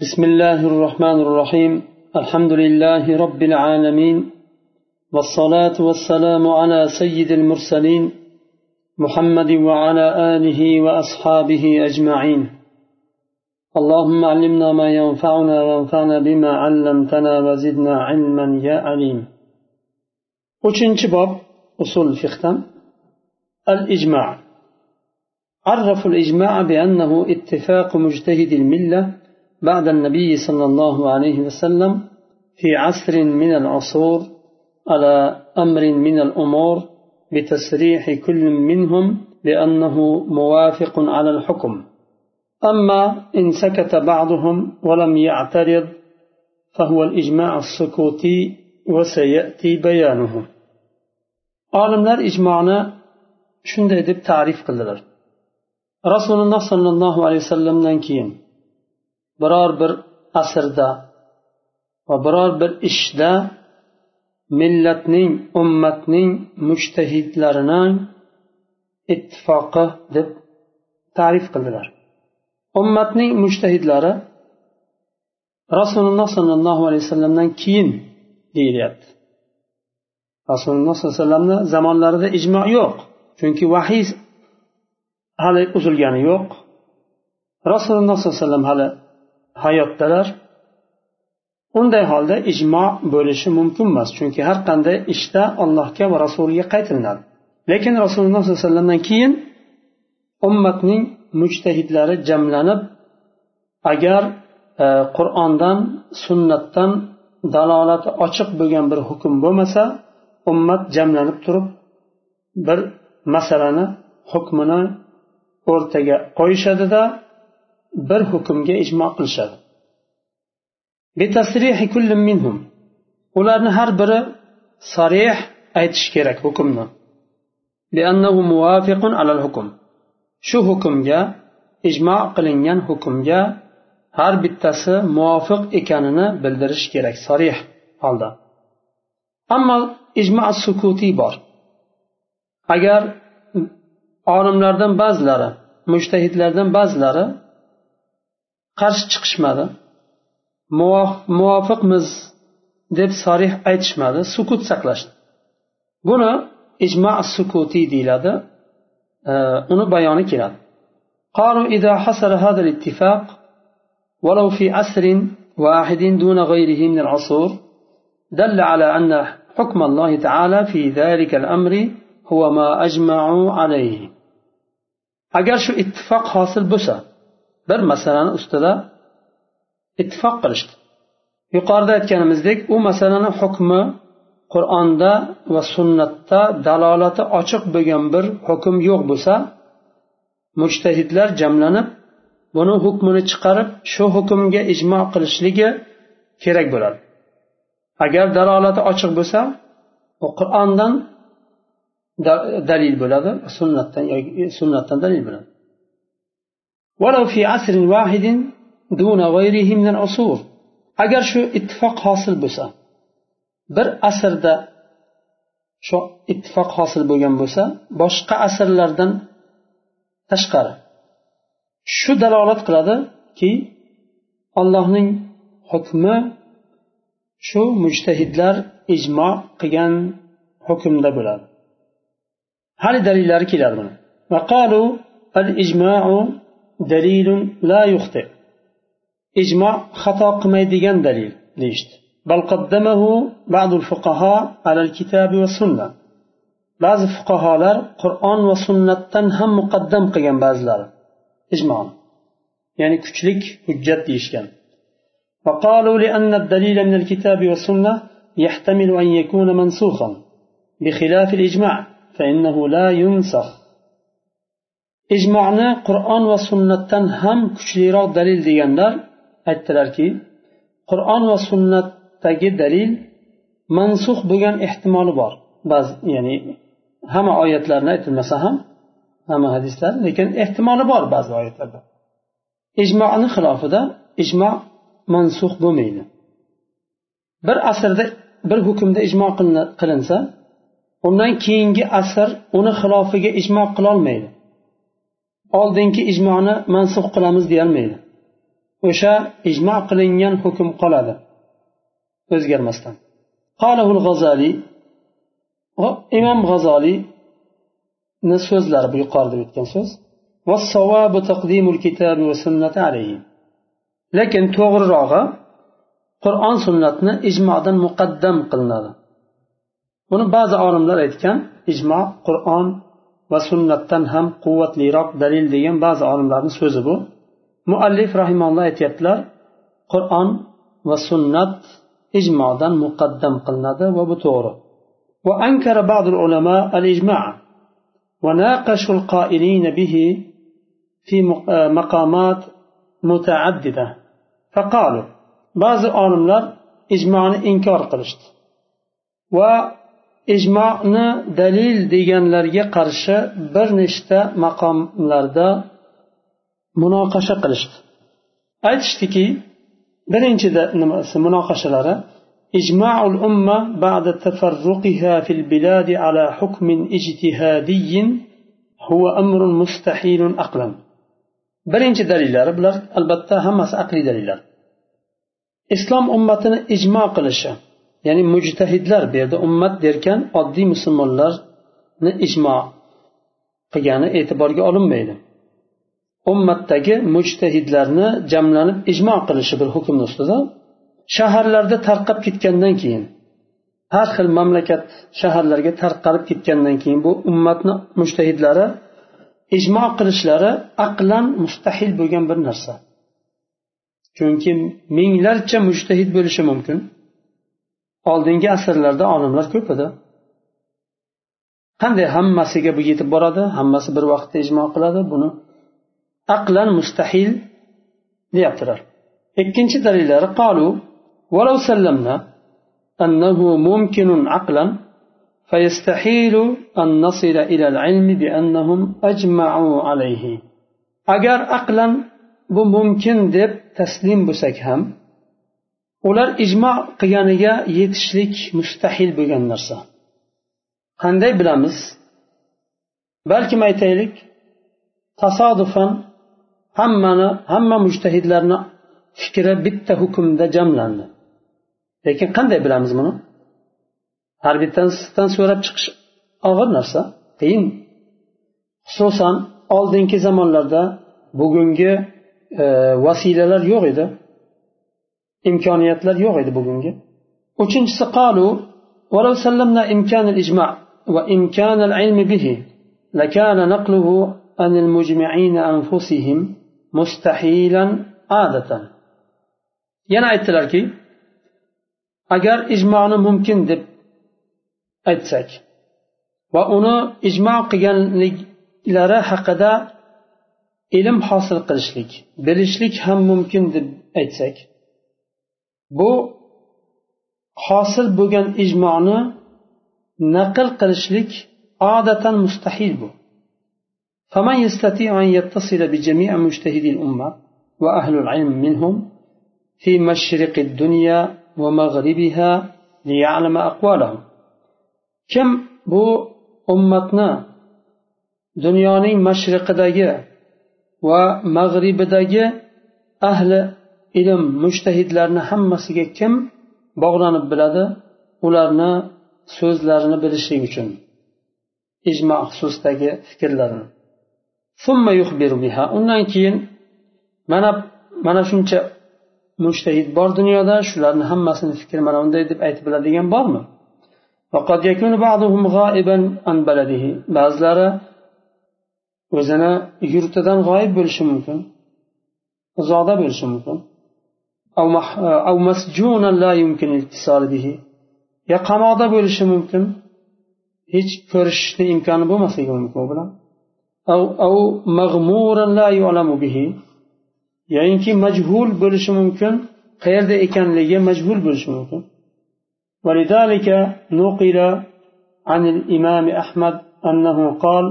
بسم الله الرحمن الرحيم. الحمد لله رب العالمين. والصلاة والسلام على سيد المرسلين محمد وعلى آله وأصحابه أجمعين. اللهم علمنا ما ينفعنا وانفعنا بما علمتنا وزدنا علما يا عليم. uchinchi bob usul fiqdan الإجماع. عرفوا الإجماع بأنه اتفاق مجتهد الملة بعد النبي صلى الله عليه وسلم في عصر من العصور على أمر من الأمور بتسريح كل منهم بأنه موافق على الحكم. أما إن سكت بعضهم ولم يعترض فهو الإجماع السكوتي وسيأتي بيانه. olimlar ijmoni shunday deb ta'rif qildilar rasululloh sollallohu alayhi vasallamdan keyin biror bir asrda va biror bir ishda millatning ummatning mushtahidlarining ittifoqi deb ta'rif qildilar. Ummatning mushtahidlari rasululloh sollallohu alayhi vasallamdan keyin deyilyapti. Rasululloh sollallohu alayhi vasallamni zamonlarida ijmo yo'q chunki vahiy hali uzilgani yo'q. Rasululloh sollallohu alayhi vasallam hali hayotdalar. Unday holda ijmo bo'lishi mumkin emas chunki har qanday ishda allohga va rasuliga qaytilinadi. Lekin rasululloh sollallohu alayhi vasallamdan keyin ummatning mujtahidlari jamlanib agar e, qur'ondan sunnatdan dalolati ochiq bo'lgan bir hukm bo'lmasa ummat jamlanib turib bir masalani hukmini o'rtaga qo'yishadida bir hukmga ijmo qilishadi. Ularni har biri sarih aytishi kerak hukmni. Shu hukmga ijmo qilingan hukmga har bittasi muvofiq ekanini bildirish kerak sarih holda. Ammo ijmo sukutiy bor. Agar olimlardan ba'zilari mushtahidlardan ba'zilari qarshi chiqishmadi. Muvofiqmiz deb sarih aytishmadi. Sukut saqlashdi. Buni ijma sukuti deyiladi. Uni bayoni keladi. قالوا إذا حصل هذا الاتفاق ولو في عصر واحد دون غيره من العصور دل على أن حكم الله تعالى في ذلك الأمر هو ما أجمعوا عليه أجر شو اتفاق حاصل بسا bir masalani ustida ittifoq qilishdi. Yuqorida aytganimizdek u masalani hukmi qur'onda va sunnatda dalolati ochiq bo'lgan bir hukm yo'q bo'lsa mujtahidlar jamlanib buni hukmini chiqarib shu hukmga ijmo qilishligi kerak bo'ladi. Agar dalolati ochiq bo'lsa u qur'ondan dalil bo'ladi sunnatdan yoki sunnatdan dalil bo'ladi. ولو في عصر واحد دون غيره من العصور agar shu ittifoq hosil bo'lsa bir asrda shu ittifoq hosil bo'lgan bo'lsa boshqa asrlardan tashqari shu dalolat qiladiki allohning hukmi shu mujtahidlar ijmo qilgan hukmda bo'ladi hali dalillari keladi buni وقالوا الإجماع دليل لا يخطئ. إجماع خطأ قميديان دليل ليشت بل قدمه بعض الفقهاء على الكتاب والسنة. بعض الفقهاء قرآن وسنة هم مقدم قيام بعض إجماع. يعني كتلك حجة ديشكن. وقالوا لأن الدليل من الكتاب والسنة يحتمل أن يكون منسوخا. بخلاف الإجماع فإنه لا ينسخ. Ijmoni qur'on va sunnatdan ham kuchliroq dalil deganlar aytdilarki qur'on va sunnatdagi dalil mansux bo'lgan ehtimoli bor. Ba'zi ya'ni hamma oyatlarni aytilmasa ham hamma hadislar lekin ehtimoli bor ba'zi oyatlarda. Ijmoni xilofida ijmo mansux bo'lmaydi. Bir asrda bir hukmda ijmo qilinsa undan keyingi asr uni xilofiga ijmo qilolmaydi. Oldingi ijmoni mansux qilamiz deyolmaydi. O'sha ijmo qilingan hukm qoladi. O'zgarmasdan. Qolahu g'azaliy imom g'azoliyni so'zlari bu yuqorida o'tgan so'z. Lekin to'g'rirog'i qur'on sunnatni ijmodan muqaddam qilinadi. Buni ba'zi olimlar aytgan ijmo qur'on va sunnatdan ham quvvatliroq dalil degan ba'zi olimlarni so'zi bu muallif rahimalloh aytyaptilar qur'on va sunnat ijmodan muqaddam qilinadi va bu to'g'ri وأنكر بعض العلماء الإجماع وناقشوا القائلين به في مقامات متعددة فقالوا بعض العلماء ijmoni inkor qilishdi va ijmoni dalil deganlarga qarshi bir nechta maqomlarda munoqasha qilishdi aytishdiki birinchi nimasi munoqashalari إجماع الأمة بعد تفرقها في البلاد على حكم اجتهادي هو أمر مستحيل أقلا birinchi dalillari bular albatta hammasi aqliy dalillar islom ummatini ijmo qilishi ya'ni mujtahidlar bu yerda ummat derkan oddiy musulmonlarni ijmo qilgani e'tiborga olinmaydi. Ummatdagi mujtahidlarni jamlanib ijmo qilishi bir hukmni ustida shaharlarda tarqab ketgandan keyin har xil mamlakat shaharlarga tarqalib ketgandan keyin bu ummatni mujtahidlari ijmo qilishlari aqlan mustahil bo'lgan bir narsa. Chunki minglarcha mujtahid bo'lishi mumkin. oldingi asrlarda olimlar ko'p edi qanday hammasiga bu yetib boradi hammasi bir vaqtda ijmo qiladi buni aqlan mustahil deyaptilar ikkinchi dalillari qolu ولو سلمنا أنه ممكن عقلا فيستحيل أن نصل إلى العلم بأنهم أجمعوا عليه أجر عقلا bu mumkin deb taslim bo'lsak ham ular ijmo qilganiga yetishlik mustahil bo'lgan narsa. Qanday bilamiz? Balkim aytaylik tasodifan hammani hamma mujtahidlarni fikri bitta hukmda jamlandi. Lekin qanday bilamiz buni? Har bittasidan so'rab chiqish og'ir narsa qiyin. Xususan oldingi zamonlarda bugungi e, vasilalar yo'q edi. Imkoniyatlar yo'q edi bugungi uchinchisi qalu ولو سلمنا إمكان الإجماع وإمكان العلم به لكان نقله عن المجمعين أنفسهم مستحيلا عادة yana aytdilarki agar ijmoni mumkin deb aytsak va uni ijmo qilganliklari haqida ilm hosil qilishlik bilishlik ham mumkin deb aytsak bu hosil bo'lgan ijmoni naql qilishlik odatan mustahil bu فمن يستطيع أن يتصل بجميع مجتهدي الأمة وأهل العلم منهم في مشرق الدنيا ومغربها ليعلم أقوالهم kim bu ummatni dunyoning mashriqidagi va mag'ribidagi ahli ilm mushtahidlarni hammasiga kim bog'lanib biladi? Ularni so'zlarini bilishlik uchun. Ijmo xususidagi fikrlarini. Undan keyin mana mana shuncha mushtahid bor dunyoda shularni hammasini fikri mana unday deb aytib biladigan bormi? Ba'zilari o'zini yurtidan g'oyib bo'lishi mumkin uzoqda bo'lishi mumkin. yo qamoqda bo'lishi mumkin hech ko'rishishni imkoni bo'lmasligi mumkin u bilan yoyinki majhul bo'lishi mumkin qayerda ekanligi majhul bo'lishi mumkin ولذلك نقل عن الإمام أحمد أنه قال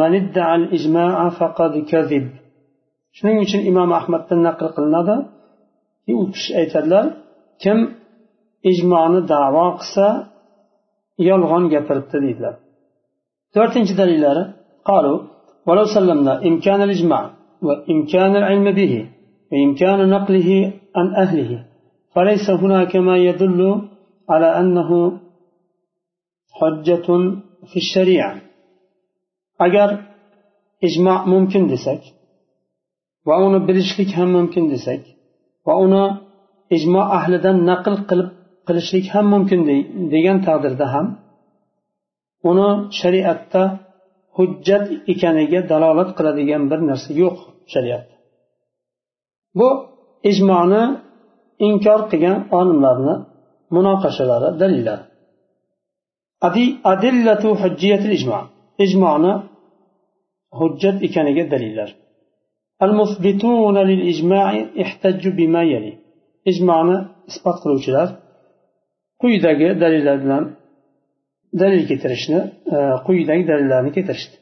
من ادعى الإجماع فقد كذب shuning uchun imom ahmaddan naql qilinadi u kishi aytadilar kim ijmoni davo qilsa yolg'on gapiribdi deydilar to'rtinchi dalillari قالوا ولو سلمنا إمكان الإجماع وإمكان العلم به وإمكان نقله عن أهله فليس هناك ما يدل على أنه حجة في الشريعة أجر إجماع ممكن دسك وأنا بلشلك هم ممكن va uni ijmo ahlidan naql qilib qilishlik ham mumkin degan taqdirda ham uni shariatda hujjat ekaniga dalolat qiladigan bir narsa yo'q shariat bu ijmoni inkor qilgan olimlarni munoqashalari dalillar adillatu hujjiyatil ijmo ijmoni hujjat ekaniga dalillar. المثبتون للإجماع احتجوا بما يلي إجماعنا إثبات قلوشلار quyidagi dalillar bilan dalil keltirishni quyidagi dalillarni keltirishdi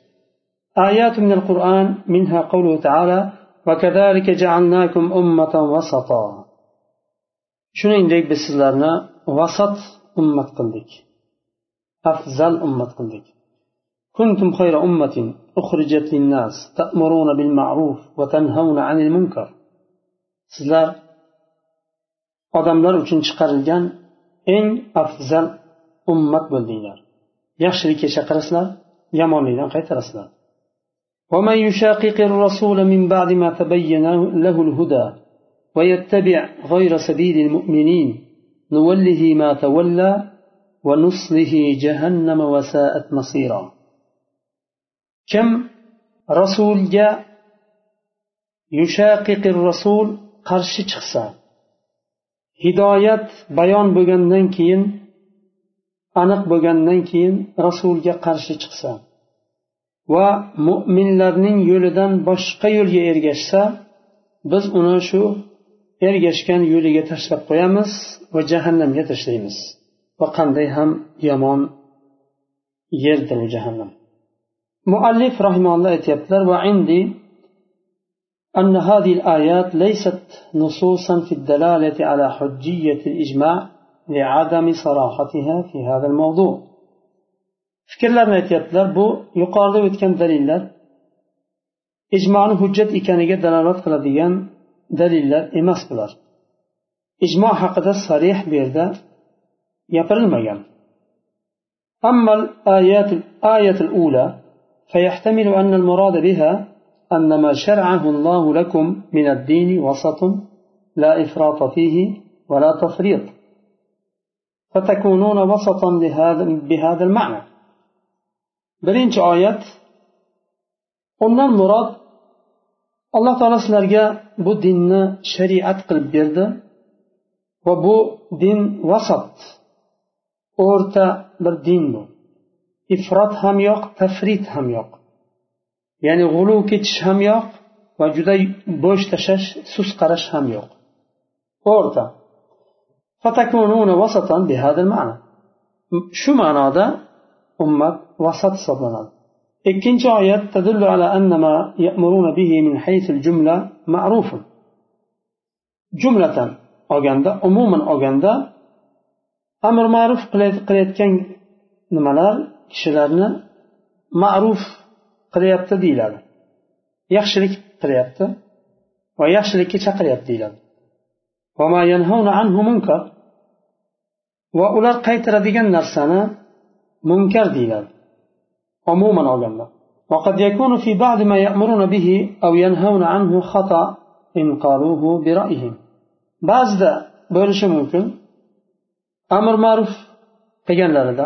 آيات من القرآن منها قوله تعالى وكذلك جعلناكم أمة وسطا shuningdek biz sizlarni vasat ummat qildik afzal ummat qildik كنتم خير أمة أخرجت للناس تأمرون بالمعروف وتنهون عن المنكر. Sizlar odamlar uchun chiqarilgan eng afzal ummat bo'ldinglar. Yaxshilikka chaqirasizlar yomonlikdan qaytarasizlar. ومن يشاقق الرسول من بعد ما تبين له الهدى ويتبع غير سبيل المؤمنين نوله ما تولى ونصله جهنم وساءت مصيرا. kim rasulga yushaqiqi rasul qarshi chiqsa hidoyat bayon bo'lgandan keyin aniq bo'lgandan keyin rasulga qarshi chiqsa va mo'minlarning yo'lidan boshqa yo'lga ergashsa biz uni shu ergashgan yo'liga tashlab qo'yamiz va jahannamga tashlaymiz. Va qanday ham yomon yerdir u jahannam. Muallif rahimalloh aytyaptilar va indi أن هذه الآيات ليست نصوصا في الدلالة على حجية الإجماع لعدم صراحتها في هذا الموضوع fikrlarni aytyaptilar bu yuqorida o'tgan dalillar ijmoni hujjat ekaniga dalolat qiladigan dalillar emas bular ijmo haqida sarih bu yerda gapirilmagan فيحتمل أن المراد بها أن ما شرعه الله لكم من الدين وسط لا إفراط فيه ولا تفريط. فتكونون وسطا بهذا, بهذا المعنى. undan murod alloh taolo sizlarga bu dinni shariat qilib berdi va bu din vasat o'rta bir din bu ifrot ham yo'q tafrit ham yo'q ya'ni g'uluv ketish ham yo'q va juda bo'sh tashlash sust qarash ham yo'q o'rta shu ma'noda ummat vasat hisoblanadi ikkinchi oyat تدل على أن ما يأمرون به من حيث الجملة معروف جملة olganda umuman olganda amr ma'ruf qilayotgan nimalar kishilarni ma'ruf qilyapti deyiladi yaxshilik qilyapti va yaxshilikka chaqiryapti deyiladi va ular qaytaradigan narsani munkar deyiladi umuman olganda وقد يكون في بعض ما يأمرون به أو ينهون عنه خطأ إن قالوه برأيهم ba'zida bo'lishi mumkin amr ma'ruf qilganlarida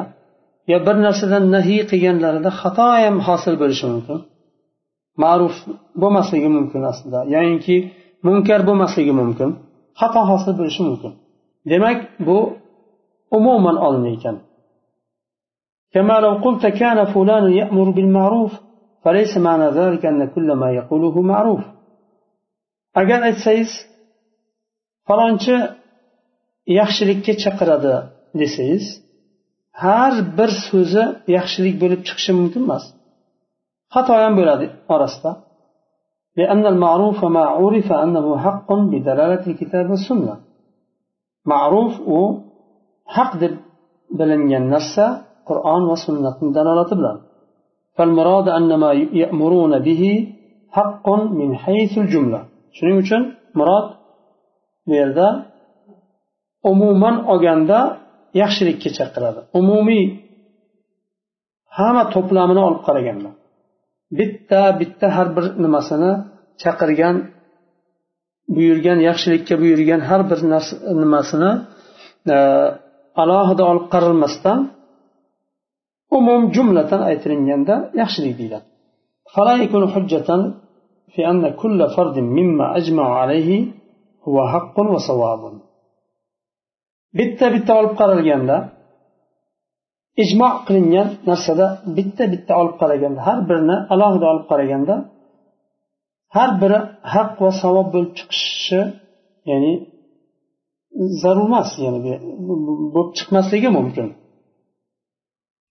yo bir narsadan nahiy qilganlarida xato ham hosil bo'lishi mumkin ma'ruf bo'lmasligi mumkin aslida yoyinki munkar bo'lmasligi mumkin xato hosil bo'lishi mumkin demak bu umuman olingan ekan كما لو قلت كان فلان يأمر بالمعروف فليس معنى ذلك أن كل ما يقوله معروف agar aytsangiz falonchi yaxshilikka chaqiradi desangiz har bir so'zi yaxshilik bo'lib chiqishi mumkin emas xato ham bo'ladi orasida لأن المعروف ما عرف أنه حق بدلالة الكتاب والسنة معروف و حق بلنجان نفسه قرآن وسنة دلالة بلان فالمراد أن ما يأمرون به حق من حيث الجملة شنو يمكن murod bu yerda umuman olganda yaxshilikka chaqiradi umumiy hamma to'plamini olib qaraganda bitta bitta har bir nimasini chaqirgan buyurgan yaxshilikka buyurgan har bir nimasini e, alohida olib qaralmasdan umum jumlatan aytilganda yaxshilik deyiladi فلا يكون حجة في أن كل فرد مما أجمع عليه هو حق وصواب bitta bitta olib qaralganda ijmo qilingan narsada bitta bitta olib qaraganda har birini alohida olib qaraganda har biri haq va savob bo'lib chiqishi ya'ni zarur emas ya'ni bo'lib chiqmasligi mumkin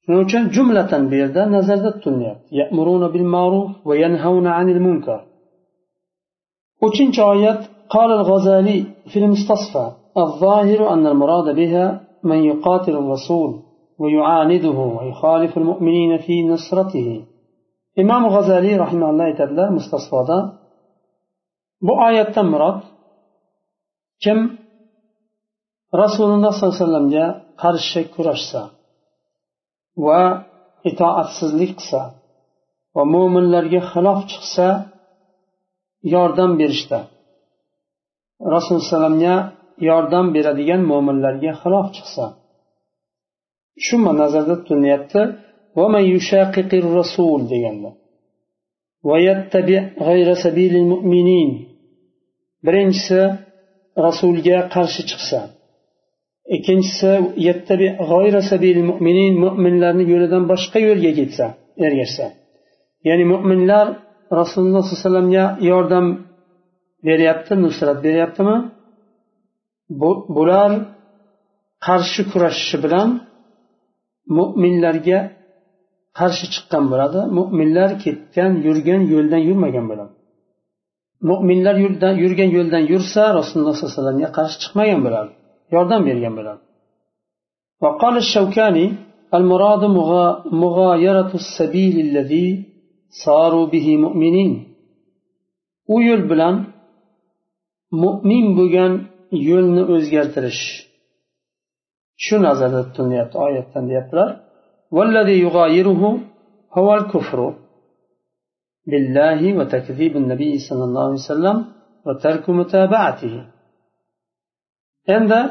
shuning uchun jumlatan bu yerda nazarda tutilyapti uchinchi oyat قال الغزالي في المستصفى الظاهر أن المراد بها من يقاتل الرسول ويعانده ويخالف المؤمنين في نصرته imom g'azaliy rahimalloh aytadilar mustasfoda bu oyatdan murod kim rasululloh sollallohu alayhi vasallamga qarshi kurashsa va itoatsizlik qilsa va mo'minlarga xilof chiqsa yordam berishda rasululloh alayhivasallamga yordam beradigan mo'minlarga xilof chiqsa. Shu nazarda tutilyapti rasul deganda. Birinchisi rasulga qarshi chiqsa. Ikkinchisi mo'minlarni yo'lidan boshqa yo'lga ketsa ergashsa. Ya'ni mo'minlar rasululloh sollallohu alayhi vasallamga yordam beryapti nusrat beryaptimi? bular qarshi kurashishi bilan mo'minlarga qarshi chiqqan bo'ladi mo'minlar ketgan yurgan yo'ldan yurmagan bo'ladi mo'minlar yurgan yo'ldan yursa rasululloh sollallohu alayhi vasallamga qarshi chiqmagan bo'ladi yordam bergan bo'ladi وقال الشوكاني المراد مغايرة السبيل الذي صاروا به مؤمنين u yo'l bilan mo'min bo'lgan yo'lni o'zgartirish shu nazarda tutilyapti oyatdan deyaptilar والذي يغايره هو الكفر بالله وتكذيب النبي صلى الله عليه وسلم وترك متابعته endi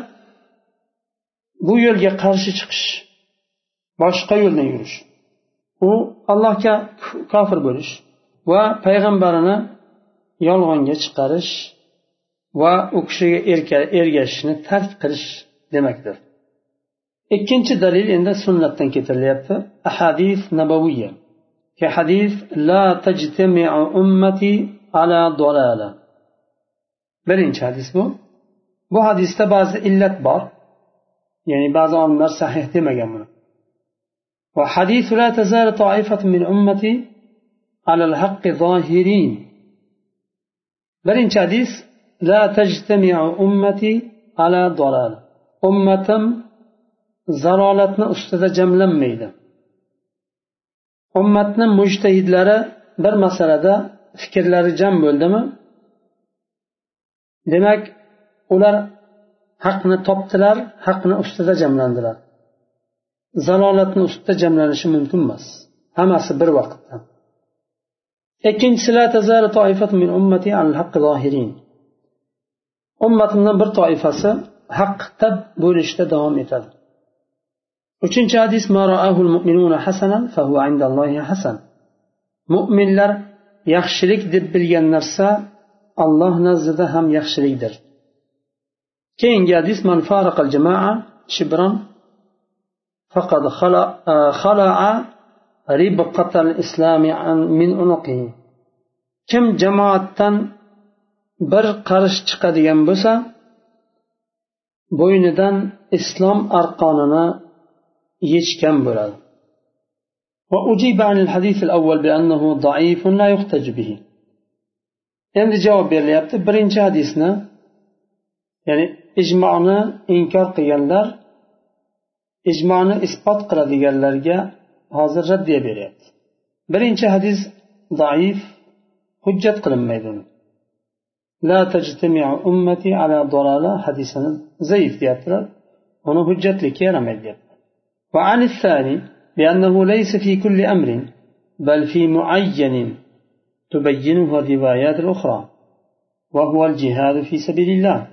bu yo'lga qarshi chiqish boshqa yo'ldan yurish u allohga kofir bo'lish va payg'ambarini yolg'onga chiqarish va u kishiga ergashishni tark qilish demakdir. Ikkinchi dalil endi sunnatdan keltirilyapti ahadis nabaviya ki hadis la tajtamiu ummati ala dolala birinchi hadis bu. Bu hadisda ba'zi illat bor. Ya'ni ba'zi olimlar sahih demagan buni. Va hadis la tazalu toifatu min ummati ala al haqqi zohirin birinchi hadis لا تجتمع أمتي على ضلال أمتم zalolatni ustida jamlanmaydi ummatni mujtahidlari bir masalada fikrlari jam bo'ldimi demak ular haqni topdilar haqni ustida jamlandilar zalolatni ustida jamlanishi mumkin emas hammasi bir vaqtda ikkinchisi ummatimdan bir toifasi haqda bo'lishda davom etadi. Uchinchi hadis mo'minlar yaxshilik deb bilgan narsa alloh nazdida ham yaxshilikdir. Keyingi hadis man faraqal jamaa shibran faqad khala'a ribqatal islami min unuqihi. Kim jamoatdan bir qarish chiqadigan bo'lsa bo'ynidan islom arqonini yechgan bo'ladi وأجيب عن الحديث الأول بأنه ضعيف لا يحتج به endi javob berilyapti birinchi hadisni ya'ni ijmoni inkor qilganlar ijmoni isbot qiladiganlarga hozir raddiya beryapti birinchi hadis zaif hujjat qilinmaydi uni لا تجتمع أمتي على ضلالة. حديثا زيف ديابتر هنا حجة لك يا رمي وعن الثاني بأنه ليس في كل أمر بل في معين تبينه الروايات الأخرى وهو الجهاد في سبيل الله.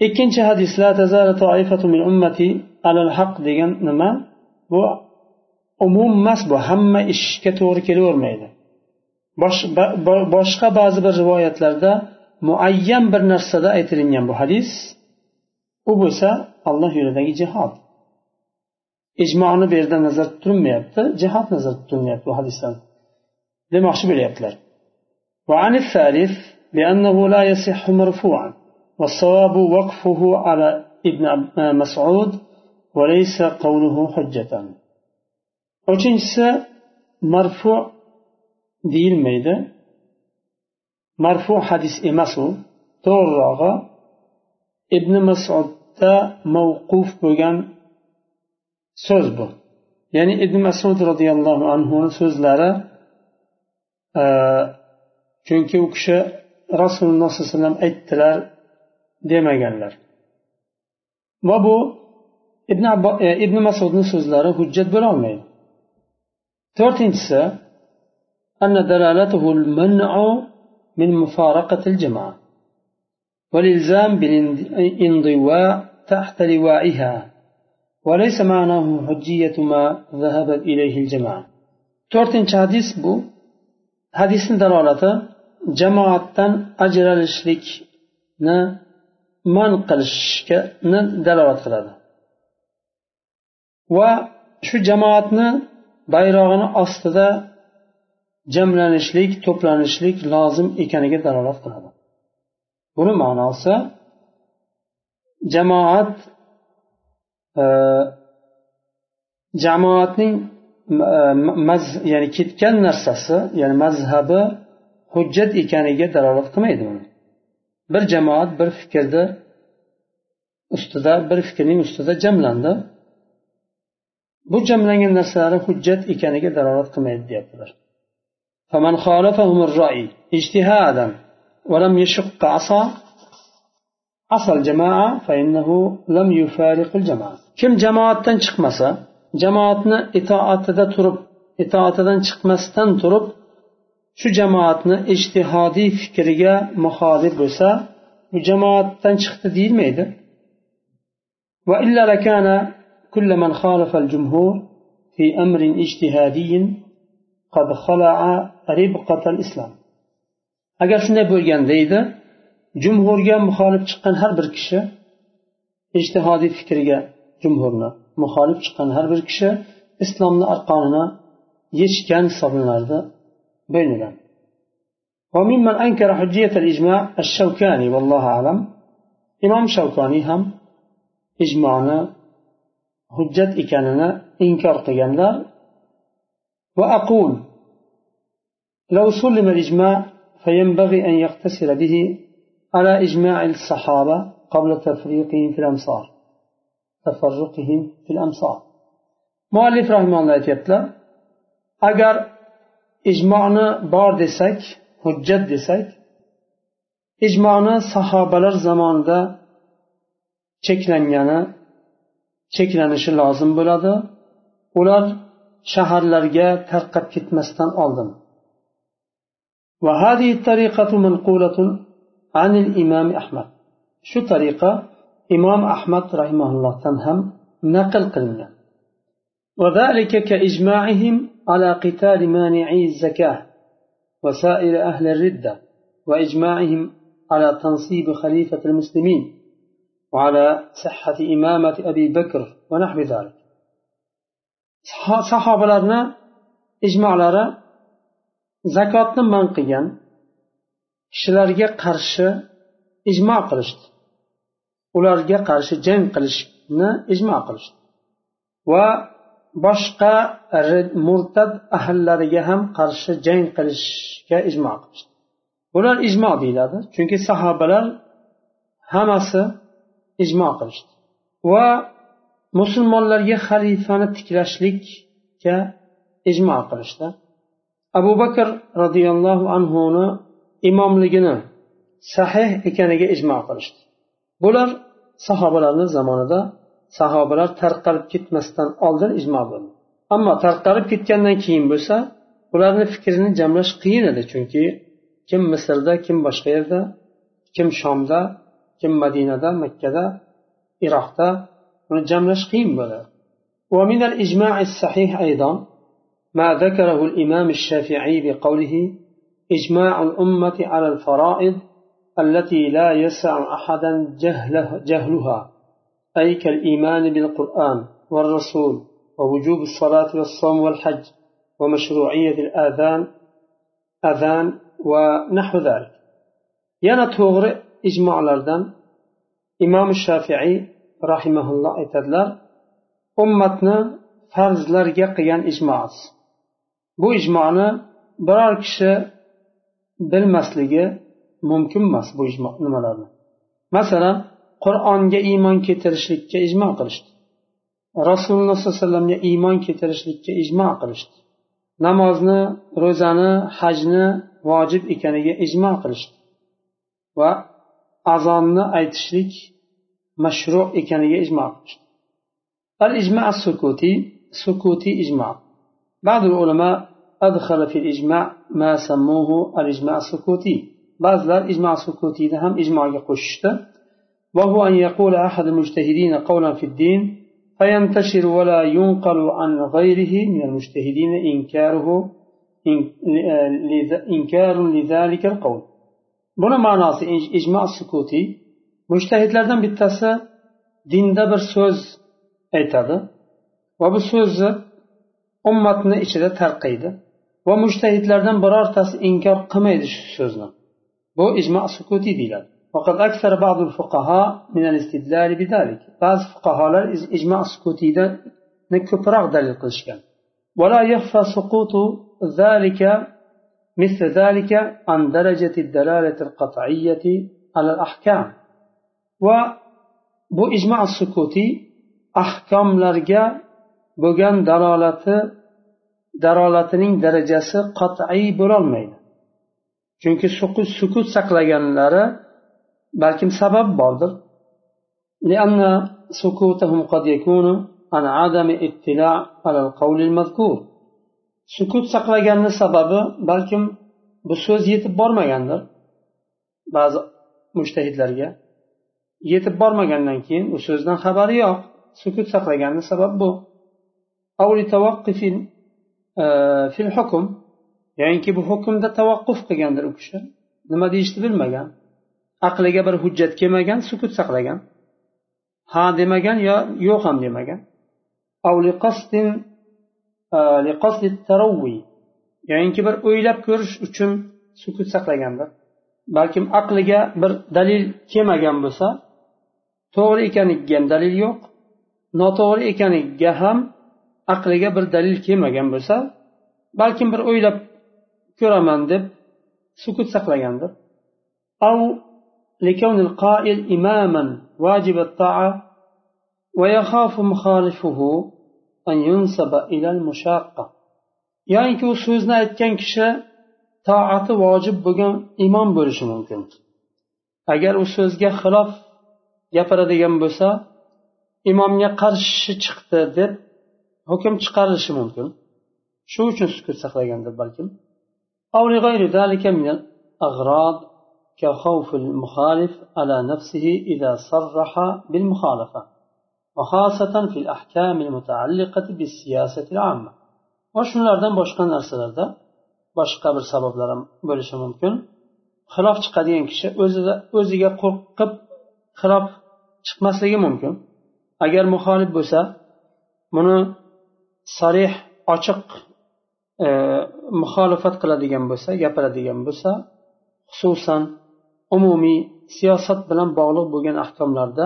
la tazalu toifatu min ummati alal haq degan nima bu umum emas bu hamma ishga to'g'ri kelavermaydi boshqa ba'zi bir rivoyatlarda muayyan bir narsada aytilingan bu hadis u bo'lsa alloh yo'lidagi jihod ijmoni bu yerda nazarda tutilmayapti jihod nazarda tutilmayapti bu hadisdan demoqchi bo'lyaptilar وعن الثالث بأنه لا يصح مرفوعا والصواب وقفه على ابن مسعود وليس قوله حجة uchinchisi marfu deyilmaydi. Marfu hadis emas u. To'g'rirog'i ibn masudda mavquf bo'lgan so'z bu. Ya'ni ibn masud roziyallohu anhuni so'zlari e, chunki u kishi rasululloh sollallohu alayhi vasallam aytdilar demaganlar. Va bu ibn, e, ibn masudni so'zlari hujjat bo'lolmaydi. To'rtinchisi أن دلالته المنع من مفارقة الجماعة والإلزام بالانضواء تحت لوائها وليس معناه حجية ما ذهبت إليه الجماعة تورتين حديث بو حديث دلالة جماعة أجر الشريك من قلشك دلالة لده. va shu jamoatni bayrog'ini ostida jamlanishlik to'planishlik lozim ekaniga dalolat qiladi. Buni ma'nosi jamoat e, jamoatning e, maz ya'ni ketgan narsasi ya'ni mazhabi hujjat ekaniga dalolat qilmaydi uni bir jamoat bir fikrni ustida bir fikrning ustida jamlandi. Bu jamlangan narsalari hujjat ekaniga dalolat qilmaydi deyaptilar. فمن خالفهم الرأي اجتهادا ولم يشق عصا عصا الجماعة فإنه لم يفارق الجماعة kim jamoatdan chiqmasa jamoatni itoatida turib itoatidan chiqmasdan turib shu jamoatni ijtihodiy fikriga muxolif bo'lsa bu jamoatdan chiqdi deyilmaydi وإلا لكان كل من خالف الجمهور في أمر اجتهادي قد خلع ربقة الإسلام agar shunday bo'lganda edi jumhurga muxolif chiqqan har bir kishi ijtihodiy fikriga jumhurni muxolif chiqqan har bir kishi islomni arqonini yechgan hisoblanardi bo'ynidan وممن أنكر حجية الإجماع الشوكاني والله أعلم إمام شوكاني هم إجماعنا حجة إكاننا إنكار قيامlar وأقول لو سلم الإجماع فينبغي أن يقتصر به على إجماع الصحابة قبل تفريقهم في الأمصار تفرقهم في الأمصار مؤلف رحمه الله aytyaptilar agar ijmoni bor desak hujjat desak ijmoni sahobalar zamonida cheklangani cheklanishi lozim bo'ladi ular shaharlarga tarqab ketmasdan oldin وهذه الطريقة منقولة عن الإمام أحمد شو طريقة إمام أحمد رحمه الله تنهم نقل قلنا وذلك كإجماعهم على قتال مانعي الزكاة وسائر أهل الردة وإجماعهم على تنصيب خليفة المسلمين وعلى صحة إمامة أبي بكر ونحو ذلك sahobalarni ijmolari zakotni man qilgan kishilarga qarshi ijmo qilishdi. Ularga qarshi jang qilishni ijmo qilishdi. Va boshqa murtad ahllariga ham qarshi jang qilishga ijmo qilishdi. Bular ijmo deyiladi chunki sahobalar hammasi ijmo qilishdi. Va musulmonlarga xalifani tiklashlikka ijmo qilishdi. Abu bakr roziyallohu anhuni imomligini sahih ekaniga ijmo qilishdi. Bular sahobalarni zamonida sahobalar tarqalib ketmasdan oldin ijmo bo'ldi. Ammo tarqalib ketgandan keyin bo'lsa ularni fikrini jamlash qiyin edi chunki kim misrda kim boshqa yerda kim shomda kim madinada makkada iroqda jamlash qiyin bo'ladi. ومن الإجماع الصحيح أيضا ما ذكره الإمام الشافعي بقوله إجماع الأمة على الفرائض التي لا يسع أحدا جهله جهلها أي كالإيمان بالقرآن والرسول ووجوب الصلاة والصوم والحج ومشروعية الآذان أذان ونحو ذلك yana to'g'ri ijmolardan imom shafiiy rahimaulloh aytadilar ummatni farzlarga qilgan ijmosi bu ijmoni biror kishi bilmasligi mumkin emas bu ijmo nimalarni. Masalan qur'onga iymon keltirishlikka ijmo qilishdi. Rasululloh sollallohu alayhi vasallamga iymon keltirishlikka ijmo qilishdi. Namozni ro'zani hajni vojib ekaniga ijmo qilishdi. Va azonni aytishlik ijmo qilishdi al ijma sukuti sukuti ijmo بعض العلماء أدخل في الإجماع ما سموه الإجماع السكوتي. بعض الإجماع السكوتي هم إجماع قشته وهو أن يقول أحد المجتهدين قولا في الدين فينتشر ولا ينقل عن غيره من المجتهدين إنكاره إنكار لذلك القول. buni ma'nosi ijmo sukutiy mushtahidlardan bittasi dinda bir so'z aytadi va bu so'zni ummatni ichida tarqaydi va mushtahidlardan birortasi inkor qilmaydi shu so'zni bu ijmo sukutiy deyiladi وقد أكثر بعض الفقهاء من الاستدلال بذلك بعض فقهاء إجماع سكوتي نكبرغ دليل قلشكان ولا يخفى سقوط ذلك مثل ذلك عن درجة الدلالة القطعية على الأحكام وبو إجماع السكوتي أحكام لرجع بوغان دلالة dalolatining darajasi qat'iy bo'lolmaydi chunki sukut saqlaganlari balkim sabab bordir لأن سكوتهم قد يكون عن عدم اطلاع على القول المذكور sukut saqlaganni sababi balkim bu so'z yetib bormagandir ba'zi mushtahidlarga yetib bormagandan keyin u so'zdan xabari yo'q. Sukut saqlaganni sabab bu. E, fil hukm. Yoinki bu hukmda tavaqquf qilgandir u kishi. Nima deyishni bilmagan. Aqliga bir hujjat kelmagan sukut saqlagan. Ha demagan yo yo'q ham demagan. Yoinki e, bir o'ylab ko'rish uchun sukut saqlagandir. Balkim aqliga bir dalil kelmagan bo'lsa to'g'ri ekaniga ham dalil yo'q noto'g'ri ekaniga ham aqliga bir dalil kelmagan bo'lsa balkim bir o'ylab ko'raman deb sukut saqlagandir لكون القائل إماما واجب الطاعة ويخاف مخالفه أن ينسب إلى المشاقة يعني كو سوزنا aytgan kishi toati vojib bo'lgan imom bo'lishi mumkin agar u so'zga xilof gapiradigan bo'lsa imomga qarshi chiqdi deb hukm chiqarilishi mumkin shu uchun sukut saqlagandir balkim أو لغير ذلك من الأغراض كخوف المخالف على نفسه إذا صرح بالمخالفة وخاصة في الأحكام المتعلقة بالسياسة العامة وشunlardan boshqa narsalarda boshqa bir sabablar ham bo'lishi mumkin xilof chiqadigan kishi o'zida o'ziga qo'rqib xilof chiqmasligi mumkin agar muxolif bo'lsa buni sarih ochiq e, muxolifat qiladigan bo'lsa gapiradigan bo'lsa xususan umumiy siyosat bilan bog'liq bo'lgan ahkomlarda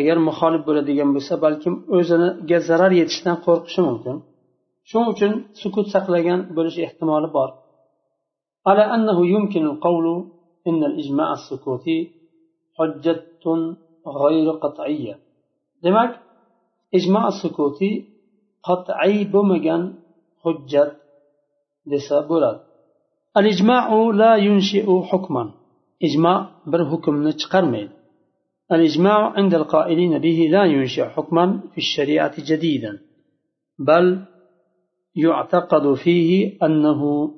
agar muxolif bo'ladigan bo'lsa balkim o'ziga zarar yetishidan qo'rqishi mumkin shuning uchun sukut saqlagan bo'lish ehtimoli bor على أنه يمكن القول إن الإجماع السكوتي حجة غير قطعية. دمك إجماع السكوتي قطعي بمجان حجة لسا الإجماع لا ينشئ حكما. إجماع بر حكم نتقرمين الإجماع عند القائلين به لا ينشئ حكما في الشريعة جديدا بل يعتقد فيه أنه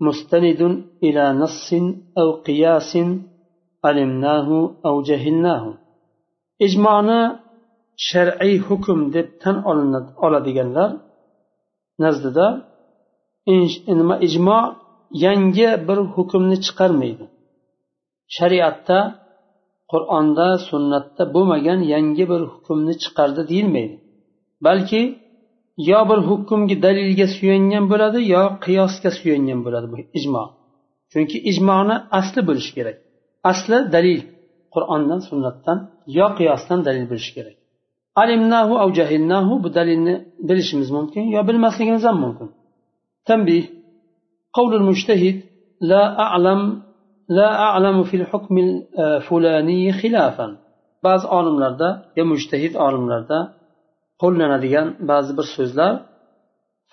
مستند إلى نص أو قياس alimnahu av jahilnahu. Ijmoni shar'iy hukm deb tan oladiganlar nazdida nima ijmo yangi bir hukmni chiqarmaydi. Shariatda qur'onda sunnatda bo'lmagan yangi bir hukmni chiqardi deyilmaydi. Balki yo bir hukmga dalilga suyangan bo'ladi yo qiyosga suyangan bo'ladi bu ijmo. Chunki ijmoni asli bo'lishi kerak. asli dalil qur'ondan sunnatdan yo qiyosdan dalil bo'lishi kerak alimnahu av jahilnahu bu dalilni bilishimiz mumkin yo bilmasligimiz ham mumkin tanbih قول المجتهد لا أعلم لا أعلم في الحكم الفلاني خلافا بعض olimlarda yo mujtahid olimlarda qo'llanadigan ba'zi bir so'zlar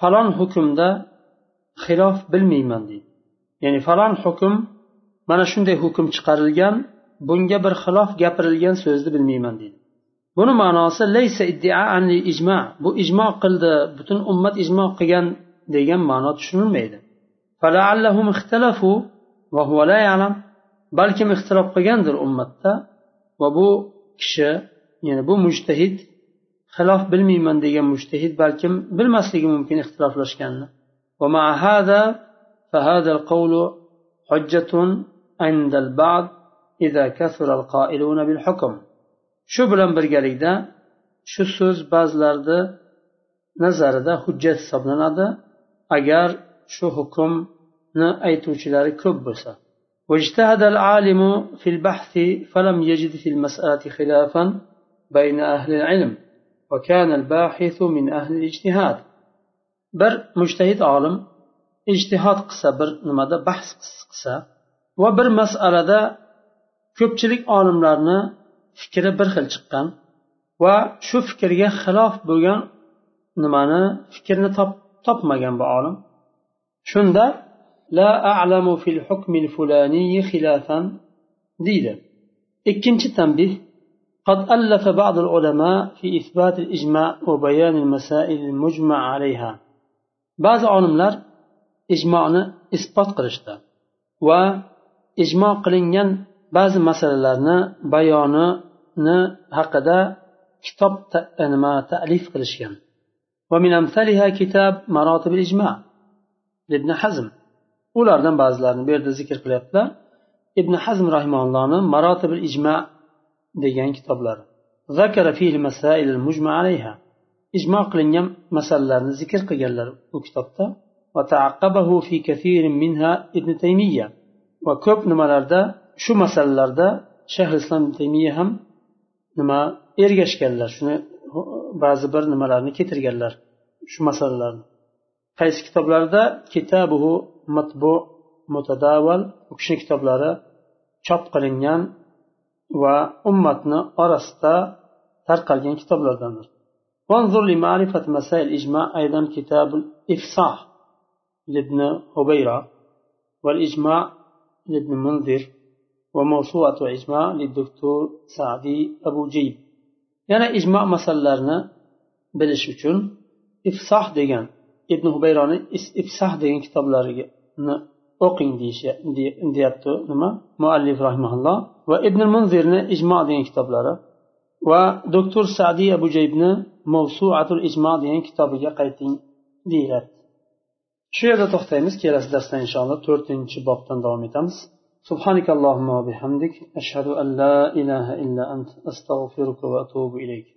falon hukmda xilof bilmayman deydi ya'ni falon hukm mana shunday hukm chiqarilgan bunga bir xilof gapirilgan so'zni bilmayman deydi. Buni ma'nosi laysa ijmo bu ijmo qildi butun ummat ijmo qilgan degan ma'no tushunilmaydi. Balkim ixtilof qilgandir ummatda va bu kishi ya'ni bu mujtahid xilof bilmayman degan mujtahid balkim bilmasligi mumkin ixtiloflashganni عند البعض إذا كثر القائلون بالحكم. شو بلن برغاليدا شو سوز بازلارد نزارد حجة سبنانا دا أجار شو حكم نا أيتوشلار كبسا واجتهد العالم في البحث فلم يجد في المسألة خلافا بين أهل العلم وكان الباحث من أهل الاجتهاد. بر مجتهد عالم اجتهاد قصة بر نمادا بحث قصة, قصة. va bir masalada ko'pchilik olimlarni fikri bir xil chiqqan va shu fikrga xilof bo'lgan nimani fikrni topmagan bu olim shunda la a'lamu fil hukmil fulaniy xilafan deydi ikkinchi tanbih قد ألف بعض العلماء في إثبات الإجماع وبيان المسائل المجمع عليها بعض علماء إجماعنا إثبات قرشتا وإجماع قلنجان ba'zi masalalarni bayonini haqida kitob nima ta'lif qilishgan ومن أمثالها كتاب مراتب الإجماع لابن حزم ulardan ba'zilarini bu yerda zikr qilyaptilar ibn hazm rahimallohni marotib ijma degan kitoblari ذكر فيه المسائل المجمع عليها ijmo qilingan masalalarni zikr qilganlar u kitobda وتعقبه في كثير منها ابن تيمية va ko'p nimalarda shu masalalarda shayx islom taymiya ham nima ergashganlar shuni ba'zi bir nimalarni keltirganlar shu masalalarni qaysi kitoblarda kitabuhu matbu mutadaval u kishini kitoblari chop qilingan va ummatni orasida tarqalgan kitoblardandir وانظر لمعرفة مسائل الإجماع أيضا كتاب الإفصاح لابن هبيرة والإجماع لابن منذر وموسوعة إجماع للدكتور سعدي أبو جيب yana ijmo masalalarini bilish uchun ifsoh degan ibn hubayroni ifsoh degan kitoblarini o'qing deyapti nima muallif rahimaulloh va ibn munzirni ijmo degan kitoblari va doktor sadiy abu jaybni mavsuatul ijmo degan kitobiga qayting deyiladi shu yerda to'xtaymiz kelasi darsda inshaalloh to'rtinchi bobdan davom etamiz سبحانك اللهم وبحمدك أشهد أن لا إله إلا أنت أستغفرك وأتوب إليك